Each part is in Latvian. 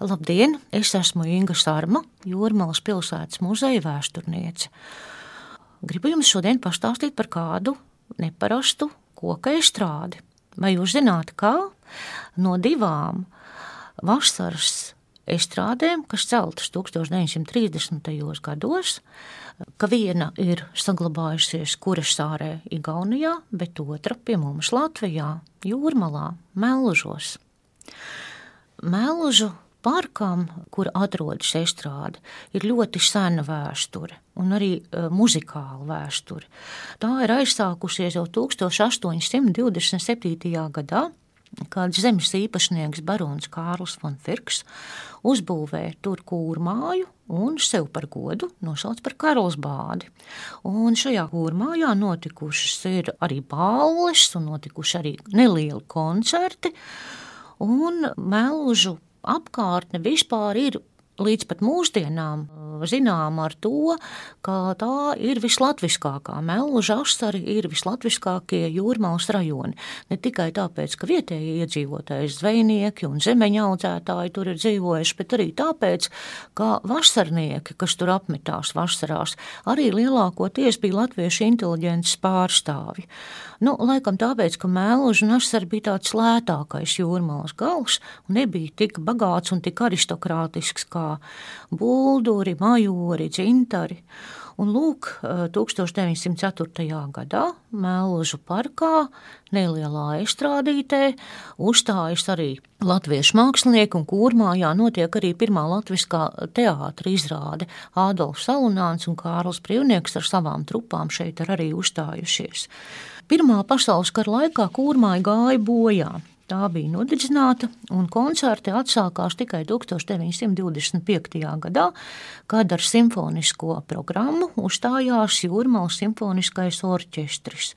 Labdien! Es esmu Inga Sārma, Jūrmālas pilsētas muzeja vēsturniece. Gribu jums šodien pastāstīt par kādu neparastu koka estrādi. Vai jūs zināt, kā no divām vasaras estrādēm, kas celtas 1930. gados, ka viena ir saglabājusies Kurešsārē, Igaunijā, bet otra pie mums Latvijā, Jūrmalā, Melžos. Melžu parkam, kur atrodas estrāde, ir ļoti sena vēsture un arī uh, muzikāla vēsture. Tā ir aizsākusies jau 1827. gadā. Kāds zemes īpašnieks barons Kārls von Firks uzbūvēja tur kūrmāju un sev par godu nosauca par Karlsbādi. Un šajā kūrmājā notikušas ir arī balles un notikuši arī nelieli koncerti. Un melžu apkārtne vispār ir līdz pat mūsdienām zinām ar to, ka tā ir vislatviskākā. Melnūža asari ir vislatviskākie jūrmālas rajoni. Ne tikai tāpēc, ka vietējie iedzīvotāji, zvejnieki un zemeņa audzētāji tur ir dzīvojuši, bet arī tāpēc, ka vasarnieki, kas tur apmetās vasarās, arī lielākoties bija latviešu inteliģences pārstāvi. Nu, laikam tāpēc, ka Mēluža Nasar bija tāds lētākais jūrmālas gals un nebija tik bagāts un tik aristokrātisks kā bulduri, majori, dzintari. Un lūk, 1904. gadā Mēlužu parkā nelielā estrādītē uzstājas arī latviešu mākslinieki un kūrmājā notiek arī pirmā latviskā teātra izrāde. Ādolfs Salunāns un Kārls Privnieks ar savām trupām šeit ir arī uzstājušies. Pirmā pasaules kara laikā kūrmāja gāja bojā. Tā bija nodedzināta, un koncerti atsākās tikai 1925. gadā, kad ar simfonisko programmu uzstājās Jūrmālas simfoniskais orķestris.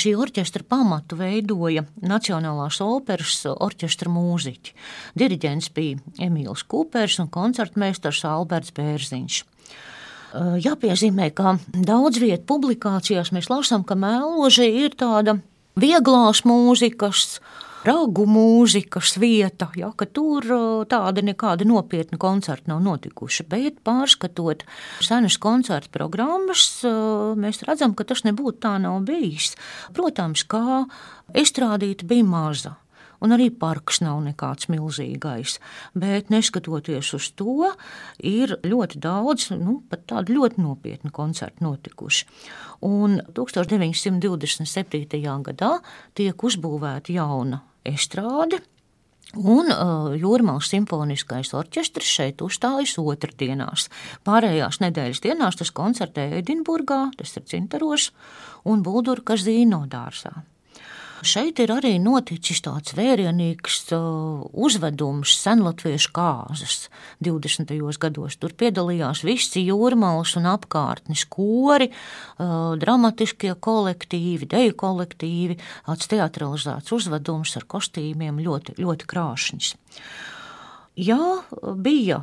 Šī orķestra pamatu veidoja Nacionālās operas orķestra mūziķi. Diriģents bija Emīls Kupers un koncertmeistars Alberts Bērziņš. Jāpiezīmē, ka daudz vietu publikācijās mēs lasām, ka mēloži ir tāda vieglās mūzikas, ragu mūzikas vieta, ja, ka tur tāda nekāda nopietna koncerta nav notikuši. Bet pārskatot senas koncerta programmas, mēs redzam, ka tas nebūtu tā nav bijis. Protams, kā estrādīta bija maza un arī parks nav nekāds milzīgais. Bet neskatoties uz to, ir ļoti daudz, nu, pat tādu ļoti nopietnu koncertu notikuši. Un 1927. gadā tiek uzbūvēta jauna estrāde. Un uh, Jūrmālas simfoniskais orķestris šeit uzstājas otrdienās. Pārējās nedēļas dienās tas koncertē Edinburgā, tas ir Cintaros un Buldurka Zīno dārzā. Šeit ir arī noticis tāds vērienīgs uh, uzvedums senlatviešu kāzas 20. gados. Tur piedalījās visi jūrmālas un apkārtnes kori, uh, dramatiskie kolektīvi, deju kolektīvi, tāds teatralizēts uzvedums ar kostīmiem ļoti, ļoti krāšņs. Ja bija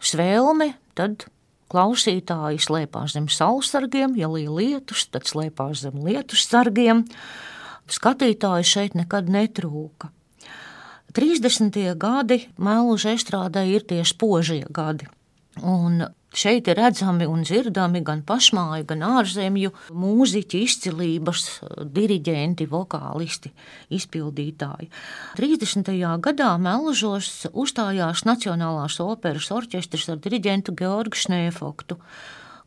svēlme, tad klausītāji slēpās zem saulsargiem, ja līja lietus, tad slēpās zem lietus sargiem. Skatītāju šeit nekad netrūka. 30. gadi Mēluža estrādē ir tie spožie gadi. Un šeit ir redzami un dzirdami gan pašmāju, gan ārzemju mūziķi, izcilības, diriģenti, vokālisti, izpildītāji. 30. gadā Melžos uzstājās Nacionālās operas orķestris ar diriģentu Georgu Šnēfoktu.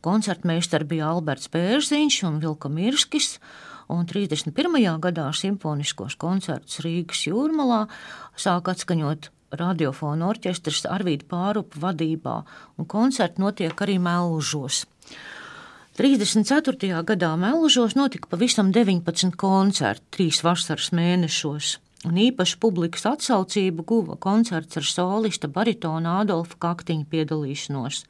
Koncertmeistars bija Alberts Pērziņš un Vilka Mirskis un 31. gadā simfoniskos koncertus Rīgas jūrmalā sāk atskaņot radiofona orķestris Arvīda Pārupa vadībā, un koncerti notiek arī Melžos. 34. gadā Melžos notika pavisam 19 koncerti trīs vasaras mēnešos un īpaši publikas atsaucību guva koncerts ar solista baritona Adolfa Kaktiņa piedalīšanos.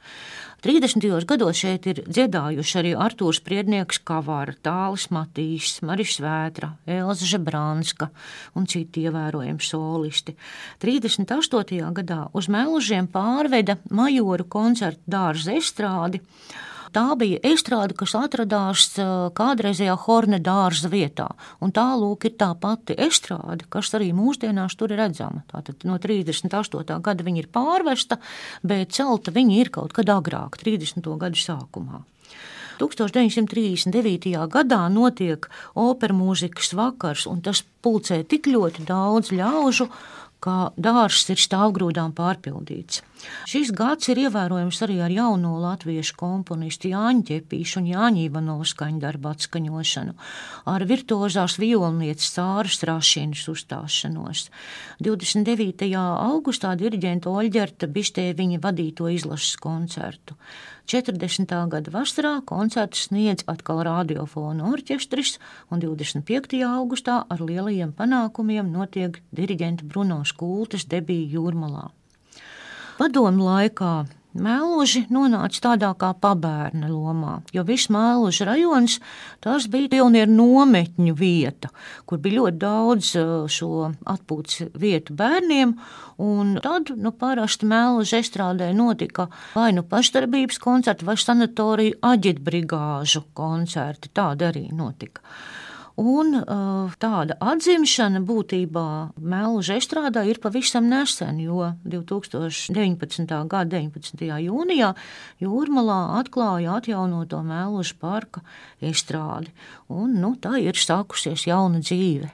30. gados šeit ir dziedājuši arī Artūrs Priednieks, Kavāra, Tālis Matīs, Maris Vētra, Elza Žebrānska un citi ievērojami solisti. 38. gadā uz Melžiem pārveda majoru koncertu dārza estrādi, Tā bija estrāde, kas atradās kādreizējā Horne dārza vietā. Un tā lūk ir tā pati estrāde, kas arī mūsdienās tur ir redzama. Tātad no 38. gada viņa ir pārvesta, bet celta viņa ir kaut kad agrāk, 30. gadu sākumā. 1939. gadā notiek opera mūzikas vakars, un tas pulcē tik ļoti daudz ļaužu, ka dārsts ir stāvgrūdām pārpildīts. Šis gads ir ievērojams arī ar jauno latviešu komponistu Jāņa Čepīšu un Jāņa Ivanovas skaņdarbu atskaņošanu, ar virtuozās violnieces Sāras Rašīnas uzstāšanos. 29. augustā diriģenta Oļģerta Bistē viņa vadīto izlases koncertu. 40. gada vasarā koncertu sniedz atkal radiofona orķestris, un 25. augustā ar lielajiem panākumiem notiek diriģenta Bruno Skultes debija Jūrmalā. Padomu laikā Mēluži nonāca tādā kā pabērna lomā, jo viss mēluža rajons tas bija pionieru nometņu vieta, kur bija ļoti daudz šo atpūtas vietu bērniem. Tad nu, parasti mēluža estrādē notika vai nu pašdarbības koncerti, vai sanatoriju aģitbrigāžu koncerti. Tāda arī notika. Un uh, tāda atzimšana būtībā Melža estrādā ir pavisam nesen, jo 2019. gada 19. jūnijā Jūrmalā atklāja atjaunoto Melža parka estrādi. Un, nu, tā ir sākusies jauna dzīve.